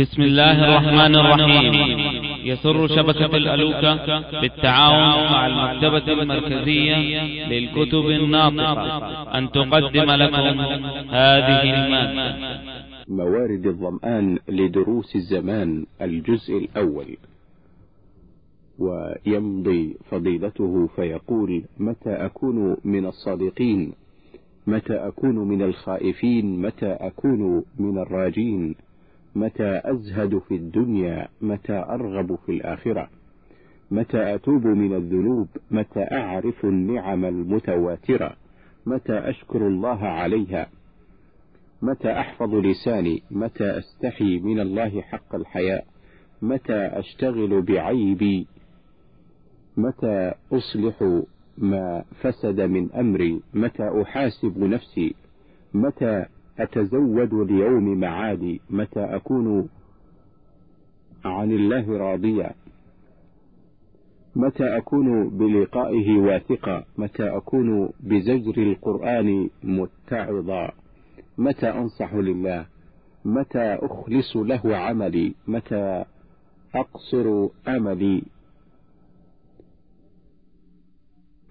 بسم الله الرحمن الرحيم. يسر شبكة الألوكة بالتعاون مع المكتبة المركزية للكتب الناطقة. أن تقدم لكم هذه المادة. موارد الظمآن لدروس الزمان الجزء الأول. ويمضي فضيلته فيقول متى أكون من الصادقين؟ متى أكون من الخائفين؟ متى أكون من الراجين؟ متى أزهد في الدنيا متى أرغب في الآخرة متى أتوب من الذنوب متى أعرف النعم المتواترة متى أشكر الله عليها متى أحفظ لساني متى أستحي من الله حق الحياء متى أشتغل بعيبي متى أصلح ما فسد من أمري متى أحاسب نفسي متى أتزود ليوم معادي؟ متى أكون عن الله راضيا؟ متى أكون بلقائه واثقا؟ متى أكون بزجر القرآن متعظا؟ متى أنصح لله؟ متى أخلص له عملي؟ متى أقصر أملي؟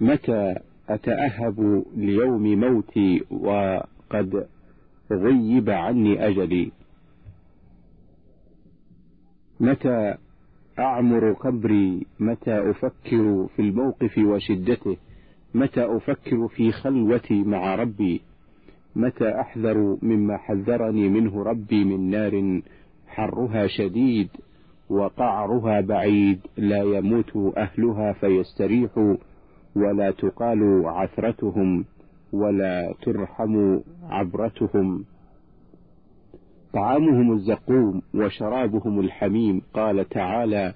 متى أتأهب ليوم موتي؟ وقد غيب عني أجلي. متى أعمر قبري؟ متى أفكر في الموقف وشدته؟ متى أفكر في خلوتي مع ربي؟ متى أحذر مما حذرني منه ربي من نار حرها شديد وقعرها بعيد؟ لا يموت أهلها فيستريحوا ولا تقال عثرتهم. ولا ترحم عبرتهم. طعامهم الزقوم وشرابهم الحميم. قال تعالى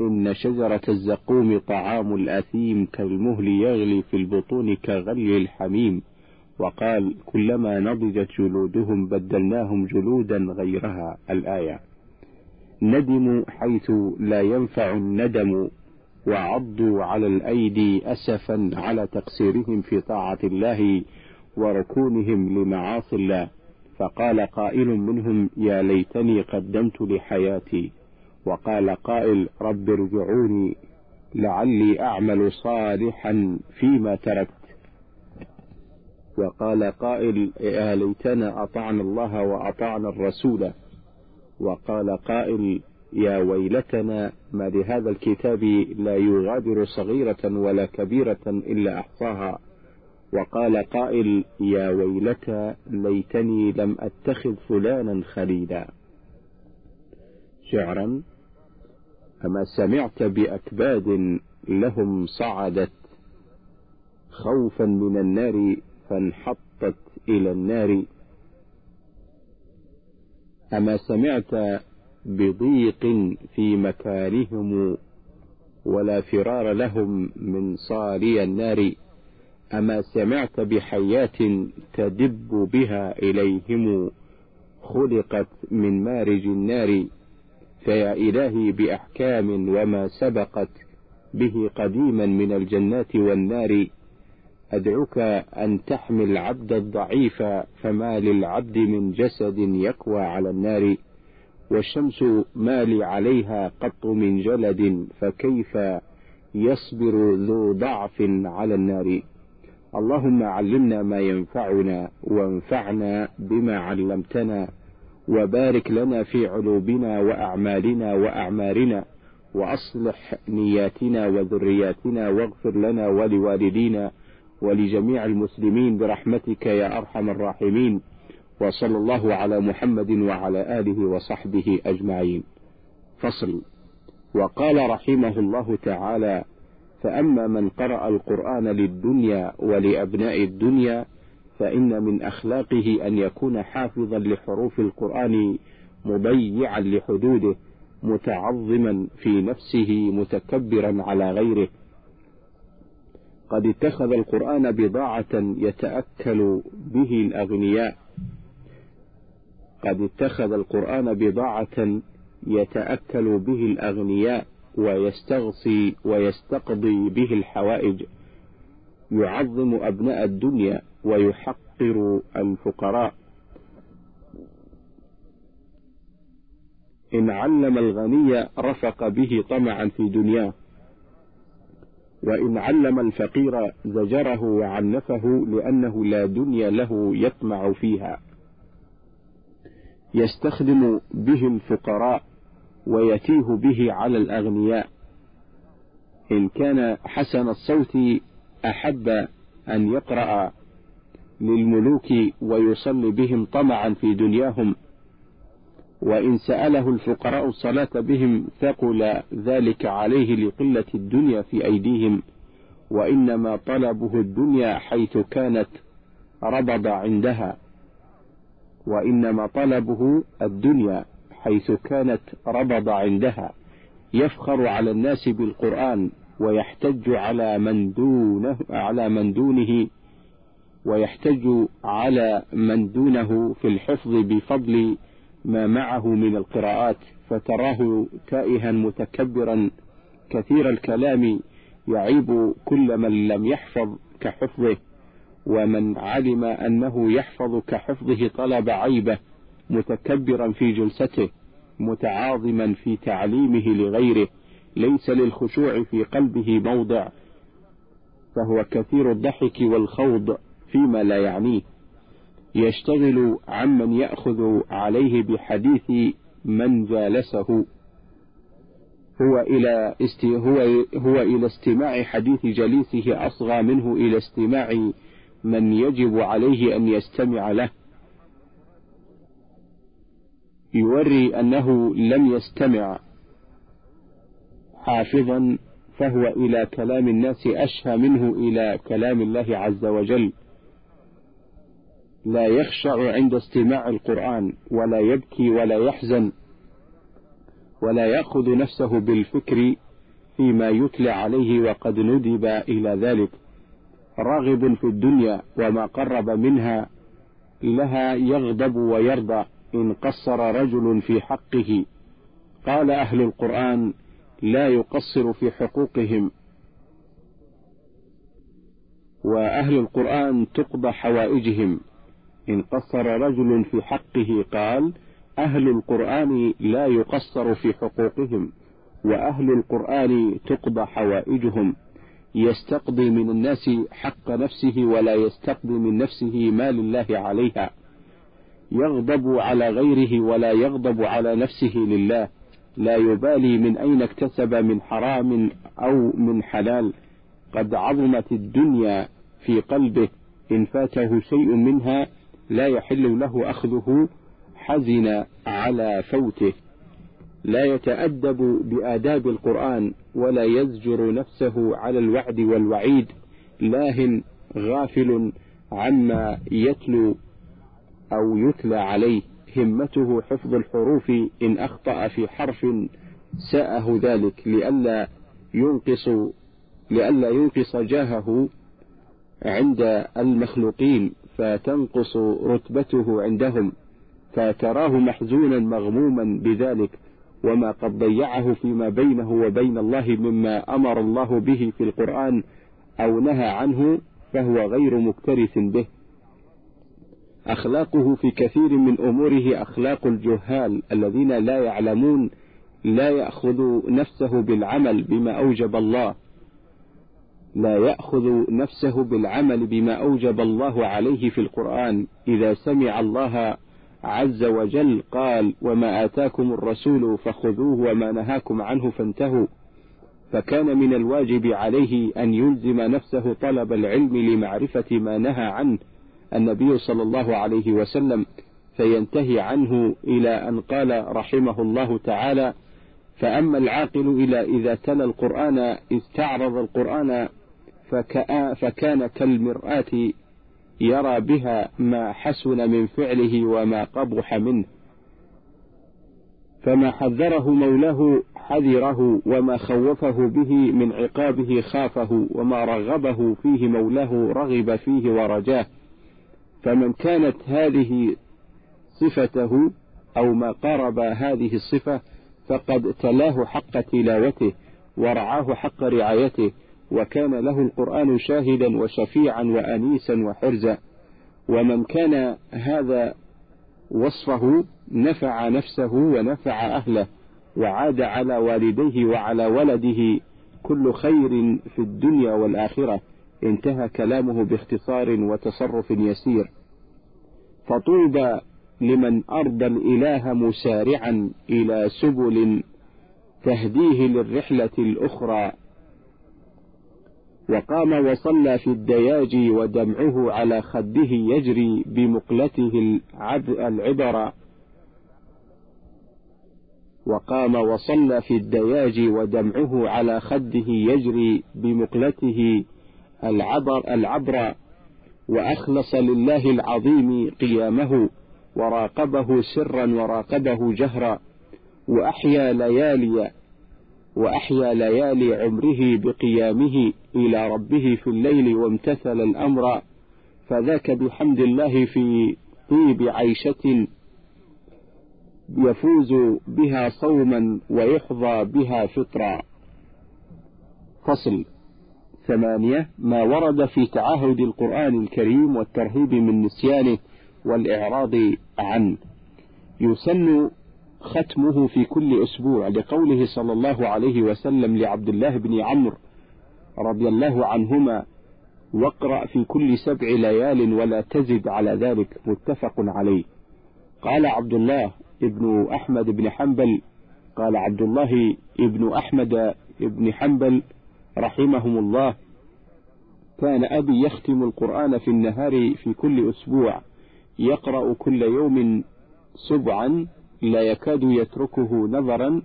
إن شجرة الزقوم طعام الأثيم كالمهل يغلي في البطون كغلي الحميم. وقال كلما نضجت جلودهم بدلناهم جلودا غيرها. الآية ندموا حيث لا ينفع الندم. وعضوا على الأيدي أسفا على تقصيرهم في طاعة الله وركونهم لمعاصي الله. فقال قائل منهم يا ليتني قدمت لحياتي. وقال قائل رب ارجعوني لعلي أعمل صالحا فيما تركت. وقال قائل يا ليتنا أطعنا الله وأطعنا الرسول. وقال قائل يا ويلتنا ما لهذا الكتاب لا يغادر صغيرة ولا كبيرة إلا أحصاها. وقال قائل يا ويلتى ليتني لم أتخذ فلانا خليلا. شعرا أما سمعت بأكباد لهم صعدت خوفا من النار فانحطت إلى النار. أما سمعت بضيق في مكانهم ولا فرار لهم من صاري النار. أما سمعت بحيات تدب بها إليهم خلقت من مارج النار. فيا إلهي بأحكام وما سبقت به قديما من الجنات والنار. أدعوك أن تحمي العبد الضعيف فما للعبد من جسد يكوى على النار. والشمس ما لي عليها قط من جلد فكيف يصبر ذو ضعف على النار؟ اللهم علمنا ما ينفعنا وانفعنا بما علمتنا وبارك لنا في علوبنا وأعمالنا وأعمارنا وأصلح نياتنا وذرياتنا واغفر لنا ولوالدينا ولجميع المسلمين برحمتك يا أرحم الراحمين. وصلى الله على محمد وعلى آله وصحبه أجمعين. فصل. وقال رحمه الله تعالى فأما من قرأ القرآن للدنيا ولأبناء الدنيا فإن من أخلاقه أن يكون حافظا لحروف القرآن مضيعا لحدوده متعظما في نفسه متكبرا على غيره. قد اتخذ القرآن بضاعة يتأكل به الأغنياء قد اتخذ القرآن بضاعة يتأكل به الأغنياء ويستغصي ويستقضي به الحوائج. يعظم أبناء الدنيا ويحقر الفقراء. إن علم الغني رفق به طمعا في دنياه. وإن علم الفقير زجره وعنفه لأنه لا دنيا له يطمع فيها. يستخدم به الفقراء ويتيه به على الأغنياء. إن كان حسن الصوت أحب أن يقرأ للملوك ويصلي بهم طمعا في دنياهم. وإن سأله الفقراء الصلاة بهم ثقل ذلك عليه لقلة الدنيا في أيديهم وإنما طلبه الدنيا حيث كانت ربض عندها. وإنما طلبه الدنيا حيث كانت ربض عندها. يفخر على الناس بالقرآن ويحتج على من دونه على من دونه ويحتج على من دونه في الحفظ بفضل ما معه من القراءات. فتراه تائها متكبرا كثير الكلام يعيب كل من لم يحفظ كحفظه. ومن علم أنه يحفظ كحفظه طلب عيبه متكبرا في جلسته متعاظما في تعليمه لغيره ليس للخشوع في قلبه موضع فهو كثير الضحك والخوض فيما لا يعنيه. يشتغل عمن يأخذ عليه بحديث من جالسه. هو إلى هو إلى استماع حديث جليسه أصغى منه إلى استماع من يجب عليه أن يستمع له. يوري أنه لم يستمع. حافظا فهو إلى كلام الناس أشهى منه إلى كلام الله عز وجل. لا يخشع عند استماع القرآن ولا يبكي ولا يحزن ولا يأخذ نفسه بالفكر فيما يتلى عليه وقد ندب إلى ذلك. راغب في الدنيا وما قرب منها لها يغضب ويرضى إن قصر رجل في حقه. قال أهل القرآن لا يقصر في حقوقهم. وأهل القرآن تقضى حوائجهم. إن قصر رجل في حقه قال أهل القرآن لا يقصر في حقوقهم وأهل القرآن تقضى حوائجهم. يستقضي من الناس حق نفسه ولا يستقضي من نفسه ما لله عليها. يغضب على غيره ولا يغضب على نفسه لله. لا يبالي من أين اكتسب من حرام أو من حلال. قد عظمت الدنيا في قلبه. إن فاته شيء منها لا يحل له أخذه. حزن على فوته. لا يتأدب بآداب القرآن ولا يزجر نفسه على الوعد والوعيد لاه غافل عما يتلو أو يتلى عليه. همته حفظ الحروف إن أخطأ في حرف ساءه ذلك لئلا ينقص لئلا ينقص جاهه عند المخلوقين فتنقص رتبته عندهم فتراه محزونا مغموما بذلك. وما قد ضيعه فيما بينه وبين الله مما أمر الله به في القرآن أو نهى عنه فهو غير مكترث به. أخلاقه في كثير من أموره أخلاق الجهال الذين لا يعلمون لا يأخذ نفسه بالعمل بما أوجب الله. لا يأخذ نفسه بالعمل بما أوجب الله عليه في القرآن إذا سمع الله عز وجل قال وما آتاكم الرسول فخذوه وما نهاكم عنه فانتهوا. فكان من الواجب عليه أن يلزم نفسه طلب العلم لمعرفة ما نهى عنه النبي صلى الله عليه وسلم فينتهي عنه إلى أن قال رحمه الله تعالى فأما العاقل إلى إذا تلا القرآن استعرض القرآن فكان كالمرآة يرى بها ما حسن من فعله وما قبح منه. فما حذره مولاه حذره وما خوفه به من عقابه خافه وما رغبه فيه مولاه رغب فيه ورجاه. فمن كانت هذه صفته أو ما قارب هذه الصفة فقد تلاه حق تلاوته ورعاه حق رعايته وكان له القرآن شاهدا وشفيعا وأنيسا وحرزا. ومن كان هذا وصفه نفع نفسه ونفع أهله وعاد على والديه وعلى ولده كل خير في الدنيا والآخرة. انتهى كلامه باختصار وتصرف يسير. فطوبى لمن أرضى الإله مسارعا إلى سبل تهديه للرحلة الأخرى. وقام وصلى في الدياج ودمعه على خده يجري بمقلته العبر. وقام وصلى في الدياج ودمعه على خده يجري بمقلته العبر العبر. وأخلص لله العظيم قيامه وراقبه سرا وراقبه جهرا. وأحيا ليالي وأحيا ليالي عمره بقيامه إلى ربه في الليل وامتثل الأمر فذاك بحمد الله في طيب عيشة يفوز بها صوما ويحظى بها فطرا. فصل ثمانية. ما ورد في تعاهد القرآن الكريم والترهيب من نسيانه والإعراض عنه. يسن ختمه في كل أسبوع لقوله صلى الله عليه وسلم لعبد الله بن عمرو رضي الله عنهما واقرأ في كل سبع ليال ولا تزد على ذلك متفق عليه. قال عبد الله ابن أحمد بن حنبل قال عبد الله ابن أحمد بن حنبل رحمهم الله كان أبي يختم القرآن في النهار في كل أسبوع يقرأ كل يوم سبعا لا يكاد يتركه نظرا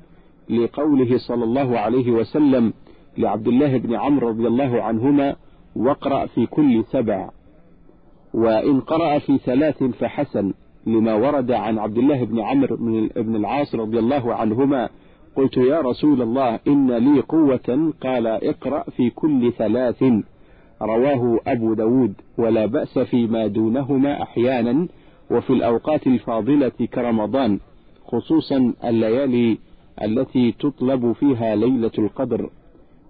لقوله صلى الله عليه وسلم لعبد الله بن عمرو رضي الله عنهما واقرأ في كل سبع. وإن قرأ في ثلاث فحسن لما ورد عن عبد الله بن عمرو بن العاص رضي الله عنهما قلت يا رسول الله إن لي قوة. قال اقرأ في كل ثلاث. رواه أبو داود ولا بأس فيما دونهما أحيانا وفي الأوقات الفاضلة كرمضان. خصوصا الليالي التي تطلب فيها ليلة القدر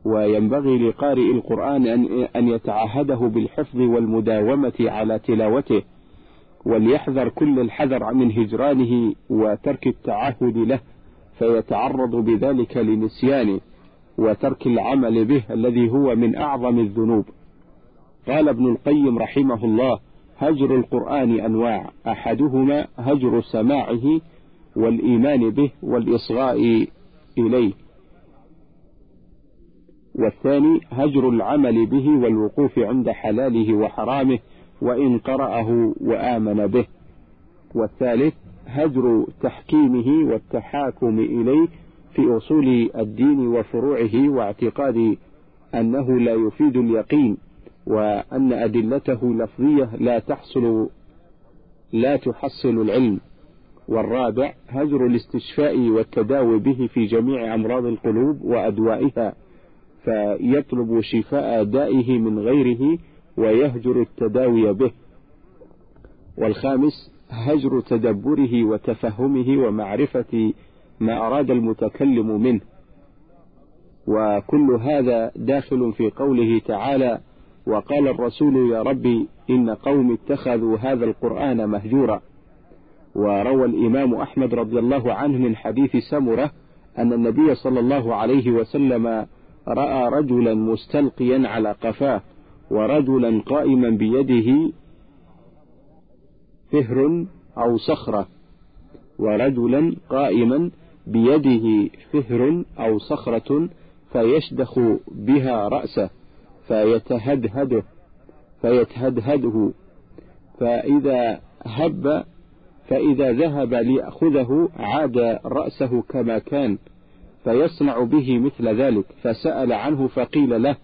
وينبغي لقارئ القرآن أن يتعهده بالحفظ والمداومة على تلاوته وليحذر كل الحذر من هجرانه وترك التعهد له فيتعرض بذلك لنسيانه وترك العمل به الذي هو من أعظم الذنوب. قال ابن القيم رحمه الله هجر القرآن أنواع أحدهما هجر سماعه والإيمان به والإصغاء إليه. والثاني هجر العمل به والوقوف عند حلاله وحرامه وإن قرأه وآمن به. والثالث هجر تحكيمه والتحاكم إليه في أصول الدين وفروعه واعتقاد أنه لا يفيد اليقين وأن أدلته لفظية لا تحصل لا تحصل العلم. والرابع هجر الاستشفاء والتداوي به في جميع أمراض القلوب وأدوائها فيطلب شفاء دائه من غيره ويهجر التداوي به. والخامس هجر تدبره وتفهمه ومعرفة ما أراد المتكلم منه. وكل هذا داخل في قوله تعالى وقال الرسول يا ربي إن قوم اتخذوا هذا القرآن مهجورا. وروى الإمام أحمد رضي الله عنه من حديث سمرة أن النبي صلى الله عليه وسلم رأى رجلا مستلقيا على قفاه ورجلا قائما بيده فهر أو صخرة ورجلا قائما بيده فهر أو صخرة فيشدخ بها رأسه فيتهدهده فيتهدهده فإذا هب فإذا ذهب ليأخذه عاد رأسه كما كان فيصنع به مثل ذلك. فسأل عنه فقيل له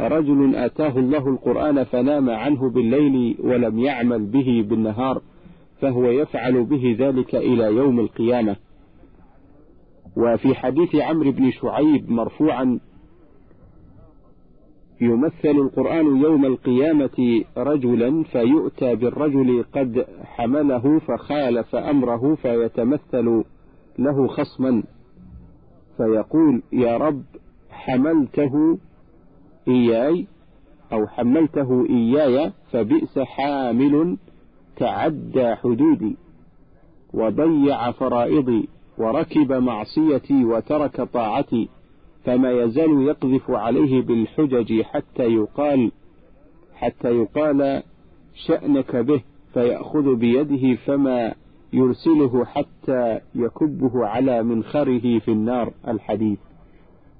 رجل آتاه الله القرآن فنام عنه بالليل ولم يعمل به بالنهار فهو يفعل به ذلك إلى يوم القيامة. وفي حديث عمرو بن شعيب مرفوعا يمثل القرآن يوم القيامة رجلا فيؤتى بالرجل قد حمله فخالف أمره فيتمثل له خصما. فيقول يا رب حملته إياي أو حملته إياي فبئس حامل تعدى حدودي وضيع فرائضي وركب معصيتي وترك طاعتي فما يزال يقذف عليه بالحجج حتى يقال حتى يقال شأنك به فيأخذ بيده فما يرسله حتى يكبه على منخره في النار الحديث.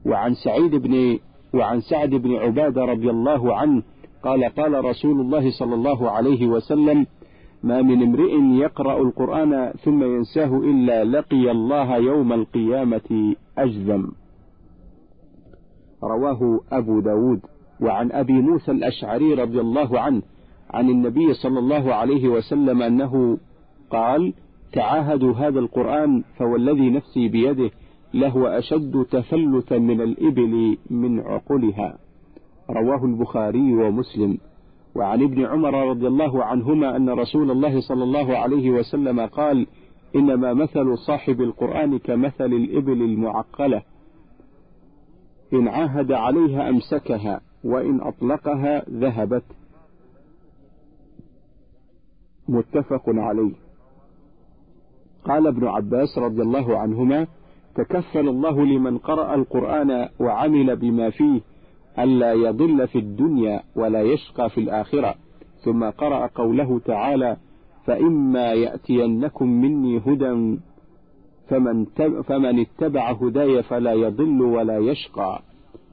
وعن سعيد بن وعن سعد بن عبادة رضي الله عنه قال قال رسول الله صلى الله عليه وسلم ما من امرئ يقرأ القرآن ثم ينساه إلا لقي الله يوم القيامة أجذم رواه أبو داود وعن أبي موسى الأشعري رضي الله عنه عن النبي صلى الله عليه وسلم أنه قال تعاهدوا هذا القرآن فوالذي نفسي بيده لهو أشد تفلتا من الإبل من عقلها رواه البخاري ومسلم. وعن ابن عمر رضي الله عنهما أن رسول الله صلى الله عليه وسلم قال إنما مثل صاحب القرآن كمثل الإبل المعقلة إن عاهد عليها أمسكها وإن أطلقها ذهبت. متفق عليه. قال ابن عباس رضي الله عنهما تكفل الله لمن قرأ القرآن وعمل بما فيه ألا يضل في الدنيا ولا يشقى في الآخرة. ثم قرأ قوله تعالى فإما يأتينكم مني هدى فمن, فمن اتبع هداي فلا يضل ولا يشقى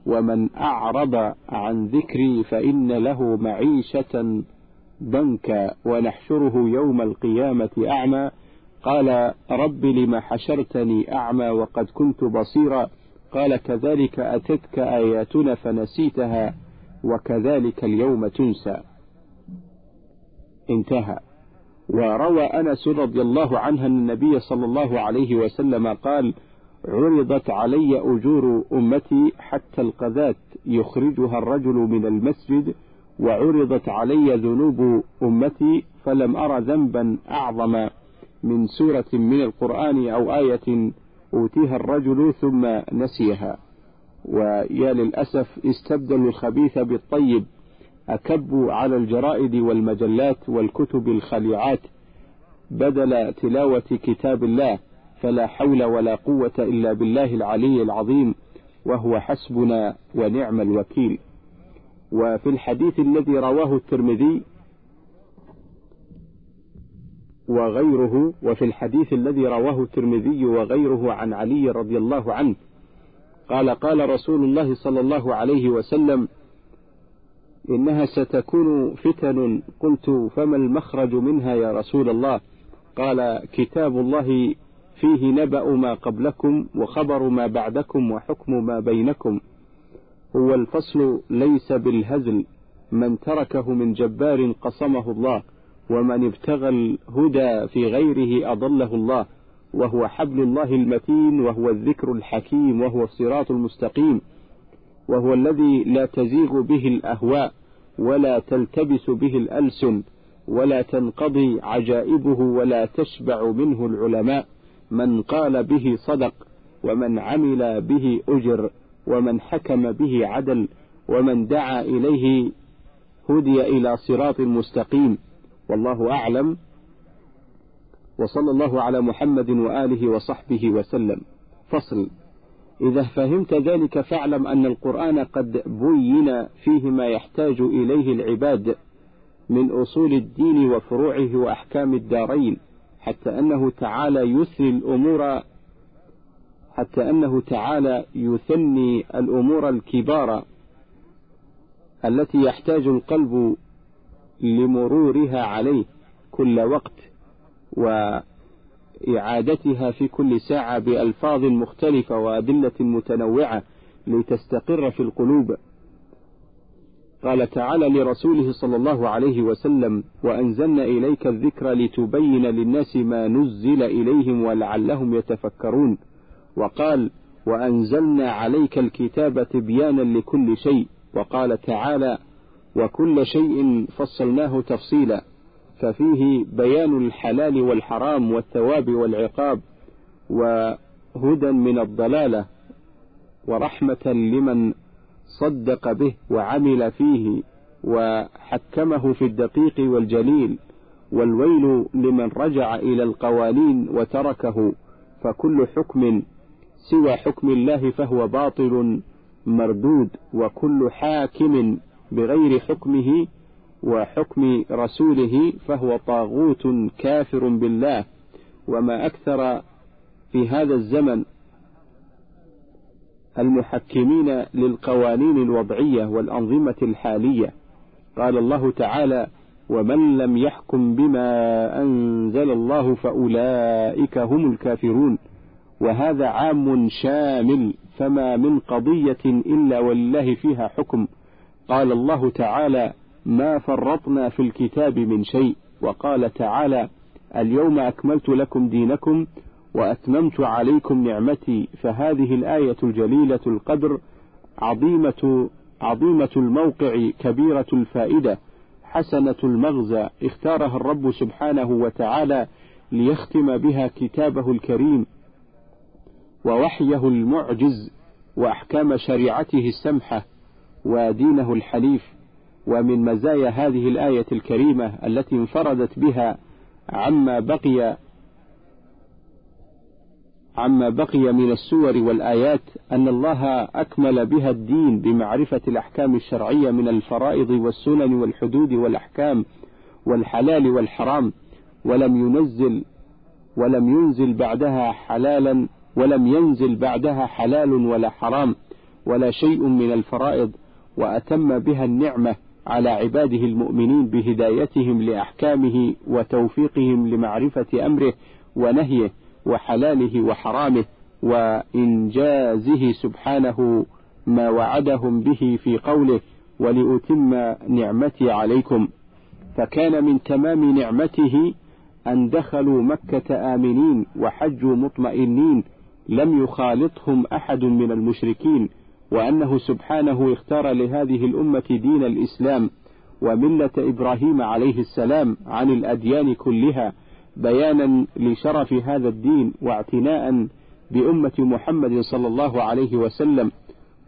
ومن أعرض عن ذكري فإن له معيشة ضنكا ونحشره يوم القيامة أعمى. قال رب لم حشرتني أعمى وقد كنت بصيرا. قال كذلك أتتك آياتنا فنسيتها وكذلك اليوم تنسى. انتهى. وروى أنس رضي الله عنها أن النبي صلى الله عليه وسلم قال عرضت علي أجور أمتي حتى القذات يخرجها الرجل من المسجد وعرضت علي ذنوب أمتي فلم أر ذنبا أعظم من سورة من القرآن أو آية أوتيها الرجل ثم نسيها. ويا للأسف استبدلوا الخبيث بالطيب. أكبوا على الجرائد والمجلات والكتب الخليعات بدل تلاوة كتاب الله فلا حول ولا قوة إلا بالله العلي العظيم وهو حسبنا ونعم الوكيل. وفي الحديث الذي رواه الترمذي وغيره وفي الحديث الذي رواه الترمذي وغيره عن علي رضي الله عنه قال قال رسول الله صلى الله عليه وسلم إنها ستكون فتن. قلت فما المخرج منها يا رسول الله؟ قال كتاب الله فيه نبأ ما قبلكم وخبر ما بعدكم وحكم ما بينكم. هو الفصل ليس بالهزل. من تركه من جبار قصمه الله ومن ابتغى الهدى في غيره أضله الله. وهو حبل الله المتين وهو الذكر الحكيم وهو الصراط المستقيم. وهو الذي لا تزيغ به الأهواء ولا تلتبس به الألسن ولا تنقضي عجائبه ولا تشبع منه العلماء من قال به صدق ومن عمل به أجر ومن حكم به عدل ومن دعا إليه هدي إلى صراط مستقيم والله أعلم وصلى الله على محمد وآله وصحبه وسلم فصل إذا فهمت ذلك فاعلم أن القرآن قد بين فيه ما يحتاج إليه العباد من أصول الدين وفروعه وأحكام الدارين حتى أنه تعالى يثني الأمور حتى أنه تعالى يثني الأمور الكبار التي يحتاج القلب لمرورها عليه كل وقت وإعادتها في كل ساعة بألفاظ مختلفة وأدلة متنوعة لتستقر في القلوب. قال تعالى لرسوله صلى الله عليه وسلم وأنزلنا إليك الذكر لتبين للناس ما نزل إليهم ولعلهم يتفكرون وقال وأنزلنا عليك الكتاب تبيانا لكل شيء وقال تعالى وكل شيء فصلناه تفصيلا ففيه بيان الحلال والحرام والثواب والعقاب وهدى من الضلالة ورحمة لمن صدق به وعمل فيه وحكمه في الدقيق والجليل والويل لمن رجع إلى القوانين وتركه فكل حكم سوى حكم الله فهو باطل مردود وكل حاكم بغير حكمه وحكم رسوله فهو طاغوت كافر بالله. وما أكثر في هذا الزمن المحكمين للقوانين الوضعية والأنظمة الحالية. قال الله تعالى ومن لم يحكم بما أنزل الله فأولئك هم الكافرون وهذا عام شامل فما من قضية إلا ولله فيها حكم. قال الله تعالى ما فرطنا في الكتاب من شيء. وقال تعالى اليوم أكملت لكم دينكم وأتممت عليكم نعمتي. فهذه الآية الجليلة القدر عظيمة عظيمة الموقع كبيرة الفائدة حسنة المغزى اختارها الرب سبحانه وتعالى ليختم بها كتابه الكريم ووحيه المعجز وأحكام شريعته السمحة ودينه الحنيف ومن مزايا هذه الآية الكريمة التي انفردت بها عما بقي عما بقي من السور والآيات أن الله أكمل بها الدين بمعرفة الأحكام الشرعية من الفرائض والسنن والحدود والأحكام والحلال والحرام ولم ينزل ولم ينزل بعدها حلالا ولم ينزل بعدها حلال ولا حرام ولا شيء من الفرائض وأتم بها النعمة. على عباده المؤمنين بهدايتهم لأحكامه وتوفيقهم لمعرفة أمره ونهيه وحلاله وحرامه وإنجازه سبحانه ما وعدهم به في قوله ولأتم نعمتي عليكم. فكان من تمام نعمته أن دخلوا مكة آمنين وحجوا مطمئنين لم يخالطهم أحد من المشركين وأنه سبحانه اختار لهذه الأمة دين الإسلام وملة إبراهيم عليه السلام عن الأديان كلها بيانا لشرف هذا الدين واعتناء بأمة محمد صلى الله عليه وسلم.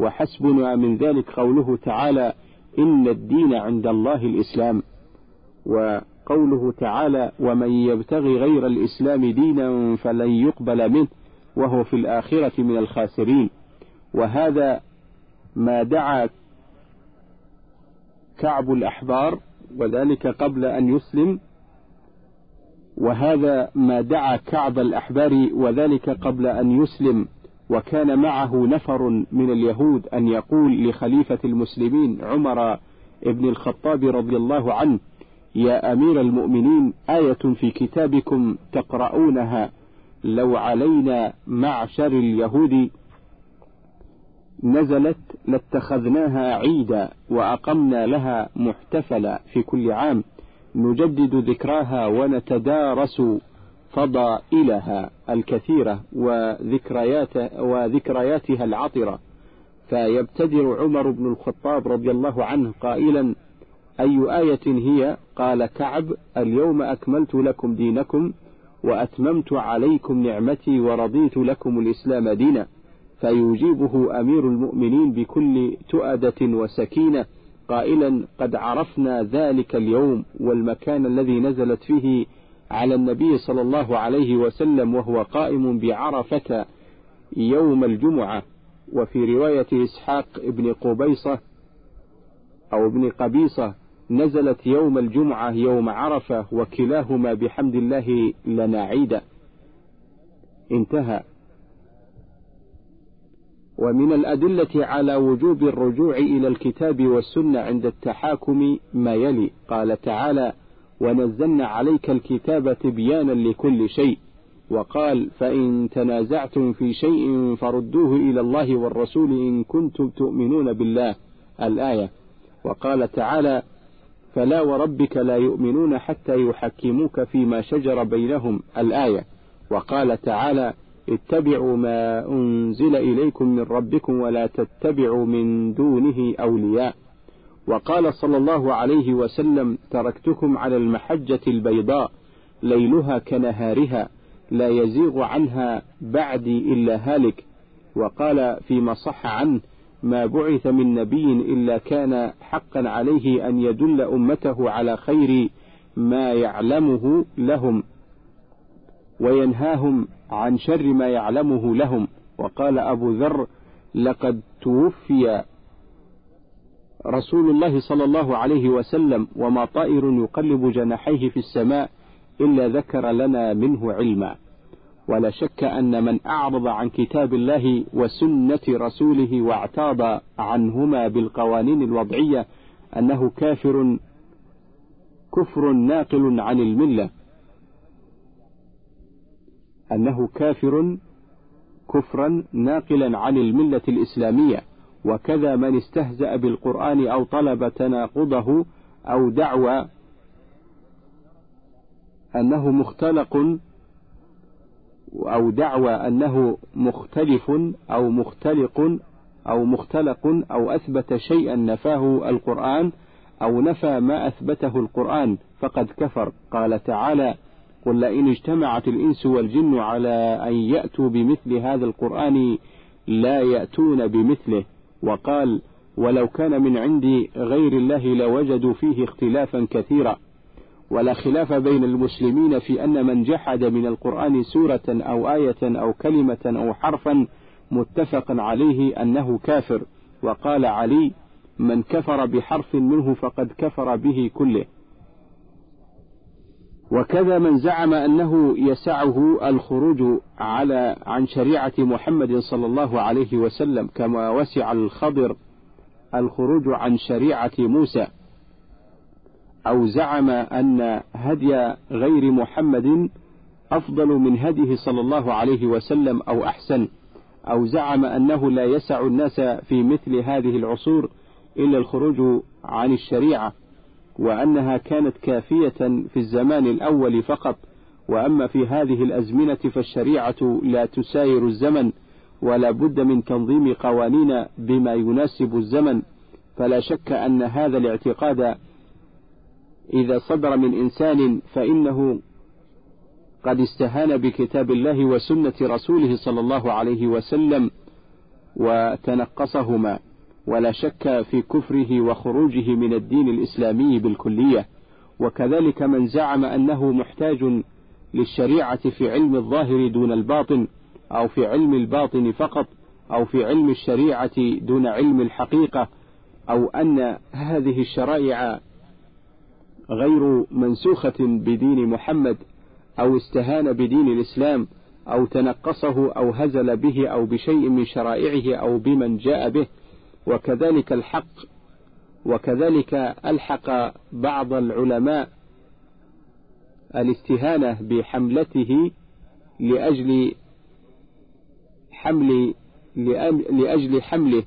وحسبنا من ذلك قوله تعالى إن الدين عند الله الإسلام. وقوله تعالى ومن يبتغي غير الإسلام دينا فلن يقبل منه وهو في الآخرة من الخاسرين. وهذا ما دعا كعب الأحبار وذلك قبل أن يسلم وهذا ما دعا كعب الأحبار وذلك قبل أن يسلم وكان معه نفر من اليهود أن يقول لخليفة المسلمين عمر ابن الخطاب رضي الله عنه يا أمير المؤمنين آية في كتابكم تقرؤونها لو علينا معشر اليهود نزلت لاتخذناها عيدا وأقمنا لها محتفلا في كل عام نجدد ذكراها ونتدارس فضائلها الكثيرة وذكريات وذكرياتها العطرة. فيبتدر عمر بن الخطاب رضي الله عنه قائلا أي آية هي؟ قال كعب اليوم أكملت لكم دينكم وأتممت عليكم نعمتي ورضيت لكم الإسلام دينا. فيجيبه أمير المؤمنين بكل تؤدة وسكينة قائلا قد عرفنا ذلك اليوم والمكان الذي نزلت فيه على النبي صلى الله عليه وسلم وهو قائم بعرفة يوم الجمعة. وفي رواية إسحاق ابن قبيصة أو ابن قبيصة نزلت يوم الجمعة يوم عرفة وكلاهما بحمد الله لنا عيدا انتهى. ومن الأدلة على وجوب الرجوع إلى الكتاب والسنة عند التحاكم ما يلي. قال تعالى ونزلنا عليك الكتاب تبيانا لكل شيء وقال فإن تنازعتم في شيء فردوه إلى الله والرسول إن كنتم تؤمنون بالله الآية. وقال تعالى فلا وربك لا يؤمنون حتى يحكموك فيما شجر بينهم الآية. وقال تعالى اتبعوا ما أنزل إليكم من ربكم ولا تتبعوا من دونه أولياء. وقال صلى الله عليه وسلم تركتكم على المحجة البيضاء ليلها كنهارها لا يزيغ عنها بعدي إلا هالك. وقال فيما صح عنه ما بعث من نبي إلا كان حقا عليه أن يدل أمته على خير ما يعلمه لهم. وينهاهم عن شر ما يعلمه لهم. وقال أبو ذر لقد توفي رسول الله صلى الله عليه وسلم وما طائر يقلب جناحيه في السماء إلا ذكر لنا منه علما. ولا شك أن من أعرض عن كتاب الله وسنة رسوله واعتاض عنهما بالقوانين الوضعية أنه كافر كفر ناقل عن الملة. أنه كافر كفرا ناقلا عن الملة الإسلامية وكذا من استهزأ بالقرآن أو طلب تناقضه أو دعوى أنه مختلق أو دعوى أنه مختلف أو مختلق أو مختلق أو أثبت شيئا نفاه القرآن أو نفى ما أثبته القرآن فقد كفر. قال تعالى قل لئن اجتمعت الإنس والجن على أن يأتوا بمثل هذا القرآن لا يأتون بمثله. وقال ولو كان من عند غير الله لوجدوا فيه اختلافا كثيرا. ولا خلاف بين المسلمين في أن من جحد من القرآن سورة أو آية أو كلمة أو حرفا متفق عليه أنه كافر. وقال علي من كفر بحرف منه فقد كفر به كله. وكذا من زعم أنه يسعه الخروج على عن شريعة محمد صلى الله عليه وسلم كما وسع الخضر الخروج عن شريعة موسى أو زعم أن هدي غير محمد أفضل من هديه صلى الله عليه وسلم أو أحسن أو زعم أنه لا يسع الناس في مثل هذه العصور إلا الخروج عن الشريعة. وأنها كانت كافية في الزمان الأول فقط وأما في هذه الأزمنة فالشريعة لا تساير الزمن ولا بد من تنظيم قوانين بما يناسب الزمن فلا شك أن هذا الاعتقاد إذا صدر من إنسان فإنه قد استهان بكتاب الله وسنة رسوله صلى الله عليه وسلم وتنقصهما. ولا شك في كفره وخروجه من الدين الإسلامي بالكلية. وكذلك من زعم أنه محتاج للشريعة في علم الظاهر دون الباطن أو في علم الباطن فقط أو في علم الشريعة دون علم الحقيقة أو أن هذه الشرائع غير منسوخة بدين محمد أو استهان بدين الإسلام أو تنقصه أو هزل به أو بشيء من شرائعه أو بمن جاء به. وكذلك الحق وكذلك ألحق بعض العلماء الاستهانة بحملته لأجل حمل لأجل حمله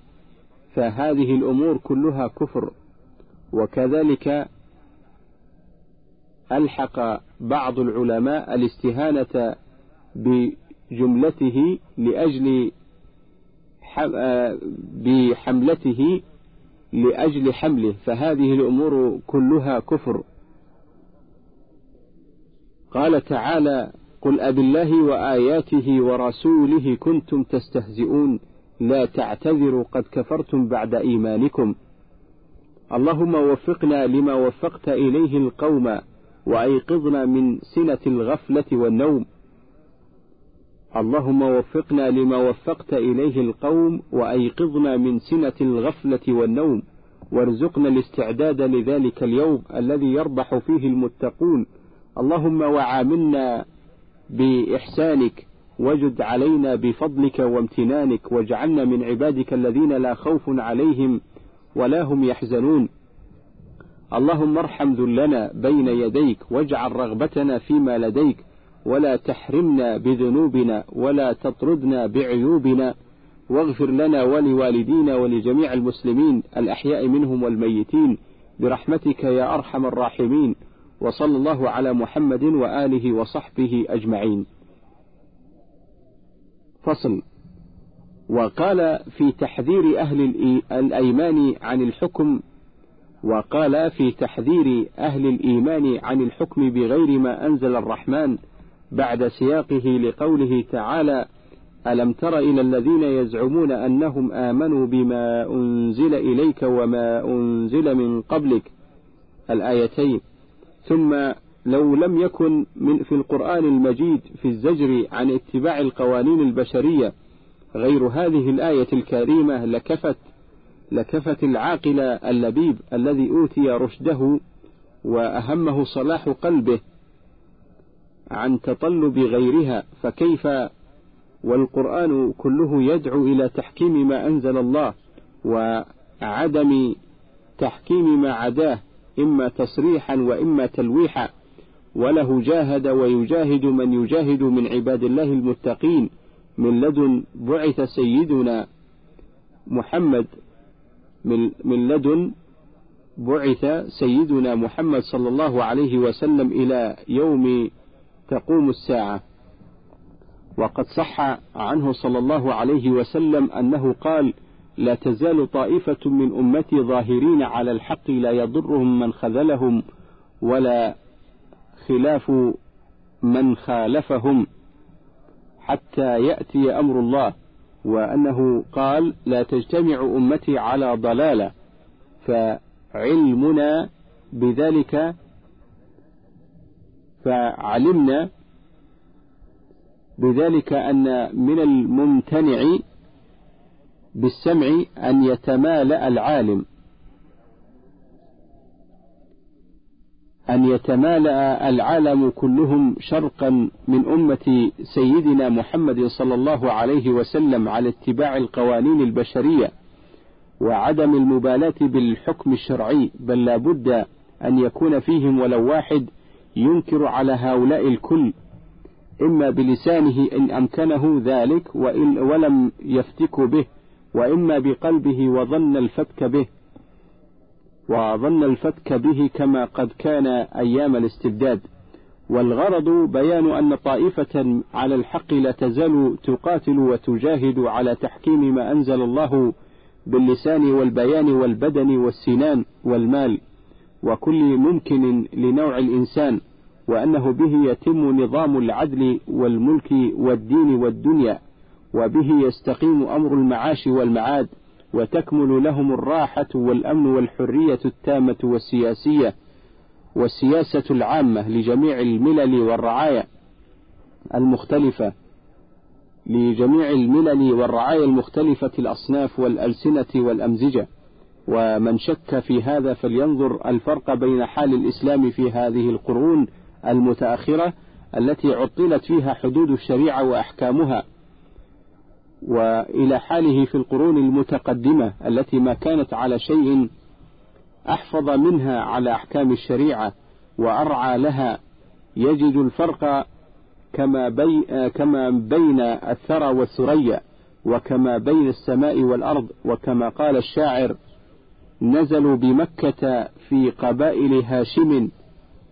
فهذه الأمور كلها كفر. وكذلك ألحق بعض العلماء الاستهانة بجملته لأجل بحملته لأجل حمله فهذه الأمور كلها كفر. قال تعالى قل أب الله وآياته ورسوله كنتم تستهزئون لا تعتذروا قد كفرتم بعد إيمانكم. اللهم وفقنا لما وفقت إليه القوم وأيقظنا من سنة الغفلة والنوم. اللهم وفقنا لما وفقت إليه القوم وأيقظنا من سنة الغفلة والنوم وارزقنا الاستعداد لذلك اليوم الذي يربح فيه المتقون. اللهم وعاملنا بإحسانك وجد علينا بفضلك وامتنانك واجعلنا من عبادك الذين لا خوف عليهم ولا هم يحزنون. اللهم ارحم ذلنا بين يديك واجعل رغبتنا فيما لديك ولا تحرمنا بذنوبنا ولا تطردنا بعيوبنا واغفر لنا ولوالدينا ولجميع المسلمين الأحياء منهم والميتين برحمتك يا أرحم الراحمين وصلى الله على محمد وآله وصحبه أجمعين. فصل. وقال في تحذير أهل الأيمان عن الحكم وقال في تحذير أهل الإيمان عن الحكم بغير ما أنزل الرحمن بعد سياقه لقوله تعالى ألم تر إلى الذين يزعمون أنهم آمنوا بما أنزل إليك وما أنزل من قبلك الآيتين. ثم لو لم يكن من في القرآن المجيد في الزجر عن اتباع القوانين البشرية غير هذه الآية الكريمة لكفت لكفت العاقل اللبيب الذي أوتي رشده وأهمه صلاح قلبه عن تطلب غيرها فكيف؟ والقرآن كله يدعو إلى تحكيم ما أنزل الله وعدم تحكيم ما عداه إما تصريحا وإما تلويحا. وله جاهد ويجاهد من يجاهد من عباد الله المتقين. من لدن بعث سيدنا محمد من, لدن بعث سيدنا محمد صلى الله عليه وسلم إلى يوم تقوم الساعة. وقد صح عنه صلى الله عليه وسلم أنه قال لا تزال طائفة من أمتي ظاهرين على الحق لا يضرهم من خذلهم ولا خلاف من خالفهم حتى يأتي أمر الله. وأنه قال لا تجتمع أمتي على ضلالة فعلمنا بذلك فعلمنا بذلك أن من الممتنع بالسمع أن يتمالأ العالم. أن يتمالأ العالم كلهم شرقا من أمة سيدنا محمد صلى الله عليه وسلم على اتباع القوانين البشرية وعدم المبالاة بالحكم الشرعي بل لا بد أن يكون فيهم ولو واحد ينكر على هؤلاء الكل إما بلسانه إن أمكنه ذلك وإن ولم يفتك به وإما بقلبه وظن الفتك به وظن الفتك به كما قد كان أيام الاستبداد. والغرض بيان أن طائفة على الحق لا تزال تقاتل وتجاهد على تحكيم ما أنزل الله باللسان والبيان والبدن والسنان والمال. وكل ممكن لنوع الإنسان وأنه به يتم نظام العدل والملك والدين والدنيا وبه يستقيم أمر المعاش والمعاد وتكمل لهم الراحة والأمن والحرية التامة والسياسية والسياسة العامة لجميع الملل والرعايا المختلفة لجميع الملل والرعايا المختلفة الأصناف والألسنة والأمزجة. ومن شك في هذا فلينظر الفرق بين حال الإسلام في هذه القرون المتأخرة التي عطلت فيها حدود الشريعة وأحكامها وإلى حاله في القرون المتقدمة التي ما كانت على شيء أحفظ منها على أحكام الشريعة وأرعى لها يجد الفرق كما, بي كما بين الثرى والثريا وكما بين السماء والأرض وكما قال الشاعر نزلوا بمكة في قبائل هاشم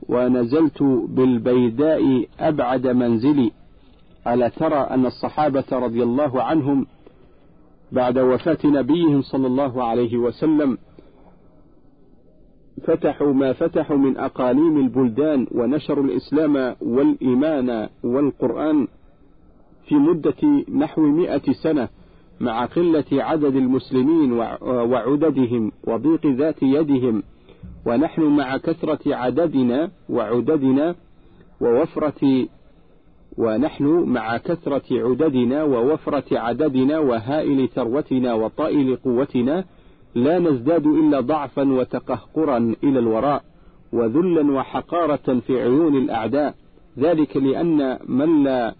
ونزلت بالبيداء أبعد منزلي. ألا ترى أن الصحابة رضي الله عنهم بعد وفاة نبيهم صلى الله عليه وسلم فتحوا ما فتحوا من أقاليم البلدان ونشروا الإسلام والإيمان والقرآن في مدة نحو مئة سنة. مع قلة عدد المسلمين وعددهم وضيق ذات يدهم ونحن مع كثرة عددنا وعددنا ووفرة ونحن مع كثرة عددنا ووفرة عددنا وهائل ثروتنا وطائل قوتنا لا نزداد إلا ضعفا وتقهقرا إلى الوراء وذلا وحقارة في عيون الأعداء. ذلك لأن من لا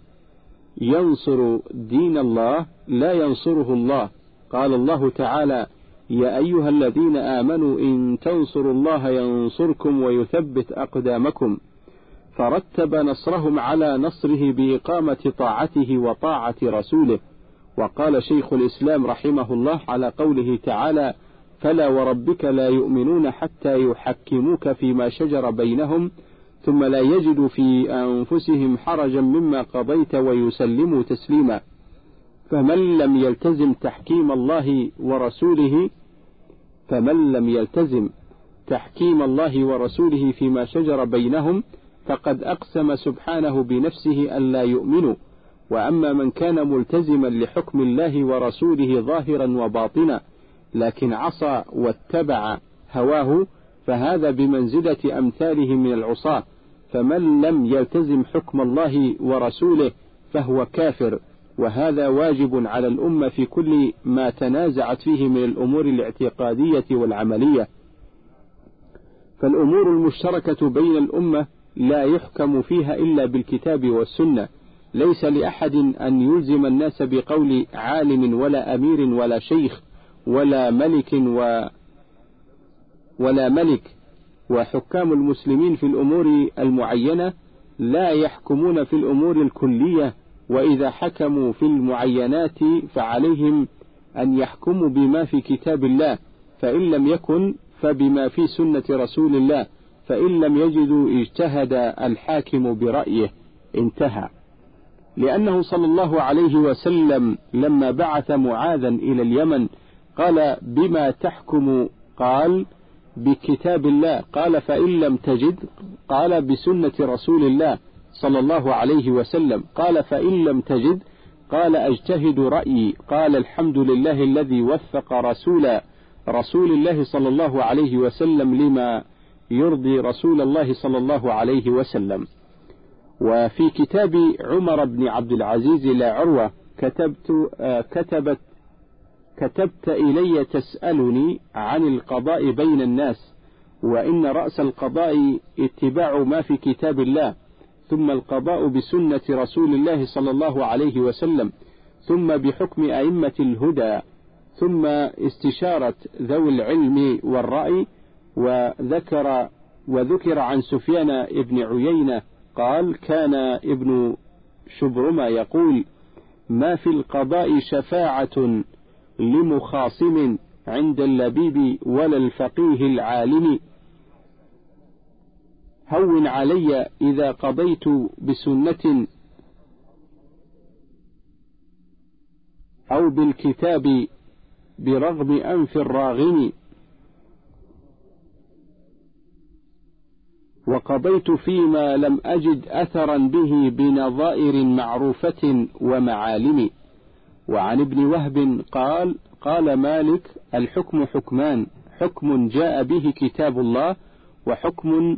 ينصر دين الله لا ينصره الله. قال الله تعالى يا أيها الذين آمنوا إن تنصروا الله ينصركم ويثبت أقدامكم. فرتب نصرهم على نصره بإقامة طاعته وطاعة رسوله. وقال شيخ الإسلام رحمه الله على قوله تعالى فلا وربك لا يؤمنون حتى يحكموك فيما شجر بينهم ثم لا يجدوا في أنفسهم حرجا مما قضيت ويسلموا تسليما. فمن لم يلتزم تحكيم الله ورسوله فمن لم يلتزم تحكيم الله ورسوله فيما شجر بينهم فقد أقسم سبحانه بنفسه أن لا يؤمنوا وأما من كان ملتزما لحكم الله ورسوله ظاهرا وباطنا لكن عصى واتبع هواه فهذا بمنزلة أمثاله من العصاة فمن لم يلتزم حكم الله ورسوله فهو كافر وهذا واجب على الأمة في كل ما تنازعت فيه من الأمور الاعتقادية والعملية. فالأمور المشتركة بين الأمة لا يحكم فيها إلا بالكتاب والسنة ليس لأحد أن يلزم الناس بقول عالم ولا أمير ولا شيخ ولا ملك و ولا ملك وحكام المسلمين في الأمور المعينة لا يحكمون في الأمور الكلية وإذا حكموا في المعينات فعليهم أن يحكموا بما في كتاب الله فإن لم يكن فبما في سنة رسول الله فإن لم يجدوا اجتهد الحاكم برأيه انتهى. لأنه صلى الله عليه وسلم لما بعث معاذا إلى اليمن قال بما تحكم؟ قال بكتاب الله. قال فإن لم تجد قال بسنة رسول الله صلى الله عليه وسلم. قال فإن لم تجد قال أجتهد رأيي. قال الحمد لله الذي وفق رسول رسول الله صلى الله عليه وسلم لما يرضي رسول الله صلى الله عليه وسلم. وفي كتاب عمر بن عبد العزيز لا عروة كتبت آه كتبت كتبت إلي تسألني عن القضاء بين الناس وإن رأس القضاء اتباع ما في كتاب الله ثم القضاء بسنة رسول الله صلى الله عليه وسلم ثم بحكم أئمة الهدى ثم استشارة ذوي العلم والرأي وذكر وذكر عن سفيان بن عيينة قال كان ابن شبرمة يقول ما في القضاء شفاعة لمخاصم عند اللبيب ولا الفقيه العالم. هون علي إذا قضيت بسنة أو بالكتاب برغم أنف الراغم. وقضيت فيما لم أجد أثرا به بنظائر معروفة ومعالم. وعن ابن وهب قال قال مالك الحكم حكمان حكم جاء به كتاب الله وحكم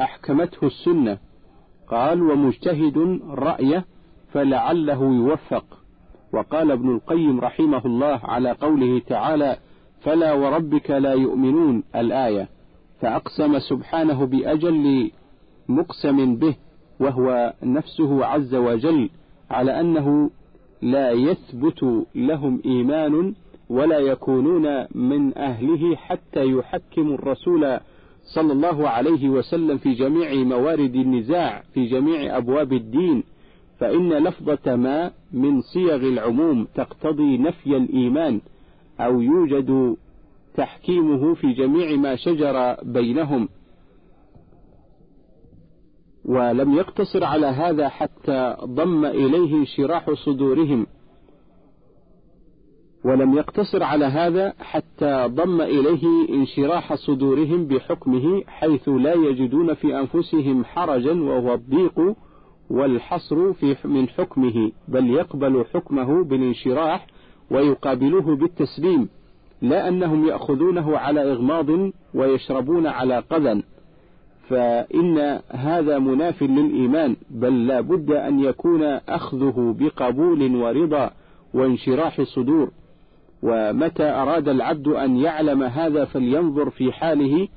أحكمته السنة. قال ومجتهد رأيه فلعله يوفق. وقال ابن القيم رحمه الله على قوله تعالى فلا وربك لا يؤمنون الآية. فأقسم سبحانه بأجل مقسم به وهو نفسه عز وجل على أنه لا يثبت لهم إيمان ولا يكونون من أهله حتى يحكموا الرسول صلى الله عليه وسلم في جميع موارد النزاع في جميع أبواب الدين. فإن لفظة ما من صيغ العموم تقتضي نفي الإيمان أو يوجد تحكيمه في جميع ما شجر بينهم. ولم يقتصر على هذا حتى ضم إليه انشراح صدورهم. ولم يقتصر على هذا حتى ضم إليه انشراح صدورهم بحكمه حيث لا يجدون في أنفسهم حرجا وهو الضيق والحصر في من حكمه بل يقبل حكمه بالانشراح ويقابلوه بالتسليم لا أنهم يأخذونه على إغماض ويشربون على قذى فإن هذا مناف للإيمان بل لا بد أن يكون أخذه بقبول ورضا وانشراح صدور ومتى أراد العبد أن يعلم هذا فلينظر في حاله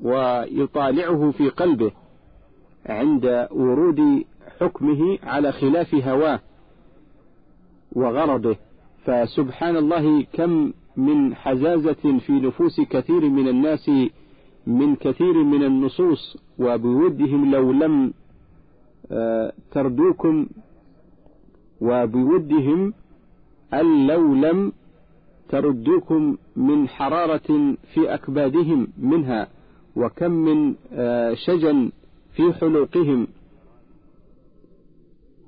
ويطالعه في قلبه عند ورود حكمه على خلاف هواه وغرضه. فسبحان الله كم من حزازة في نفوس كثير من الناس من كثير من النصوص وبودهم لو لم آه، تردوكم وبودهم أن لو لم تردوكم من حرارة في أكبادهم منها وكم من آه، شجن في حلوقهم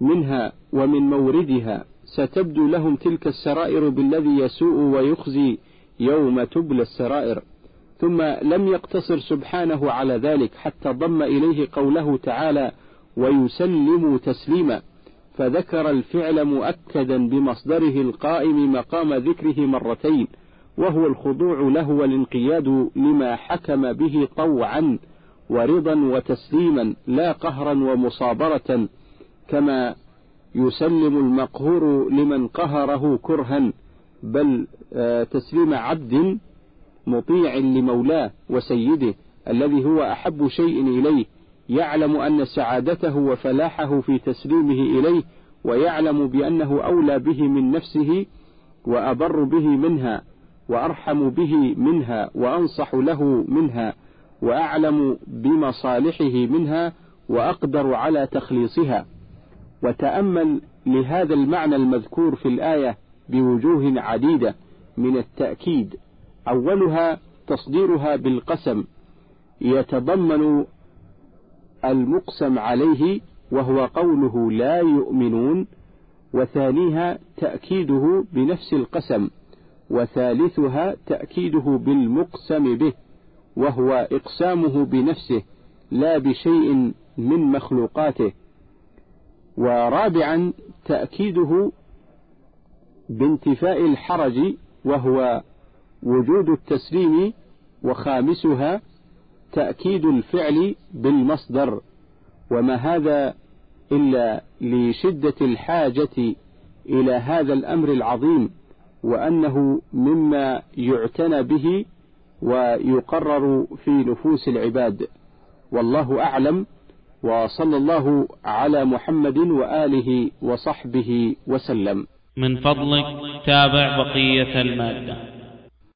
منها ومن موردها ستبدو لهم تلك السرائر بالذي يسوء ويخزي يوم تبلى السرائر. ثم لم يقتصر سبحانه على ذلك حتى ضم إليه قوله تعالى ويسلم تسليما فذكر الفعل مؤكدا بمصدره القائم مقام ذكره مرتين وهو الخضوع له والانقياد لما حكم به طوعا ورضا وتسليما لا قهرا ومصابرة كما يسلم المقهور لمن قهره كرها بل آه، تسليم عبد مطيع لمولاه وسيده الذي هو أحب شيء إليه يعلم أن سعادته وفلاحه في تسليمه إليه ويعلم بأنه أولى به من نفسه وأبر به منها وأرحم به منها وأنصح له منها وأعلم بمصالحه منها وأقدر على تخليصها. وتأمل لهذا المعنى المذكور في الآية بوجوه عديدة من التأكيد أولها تصديرها بالقسم يتضمن المقسم عليه وهو قوله لا يؤمنون وثانيها تأكيده بنفس القسم وثالثها تأكيده بالمقسم به وهو إقسامه بنفسه لا بشيء من مخلوقاته. ورابعا تأكيده بانتفاء الحرج وهو وجود التسليم وخامسها تأكيد الفعل بالمصدر. وما هذا إلا لشدة الحاجة إلى هذا الأمر العظيم وأنه مما يعتنى به ويقرر في نفوس العباد. والله أعلم وصلى الله على محمد وآله وصحبه وسلم. من فضلك تابع بقية المادة.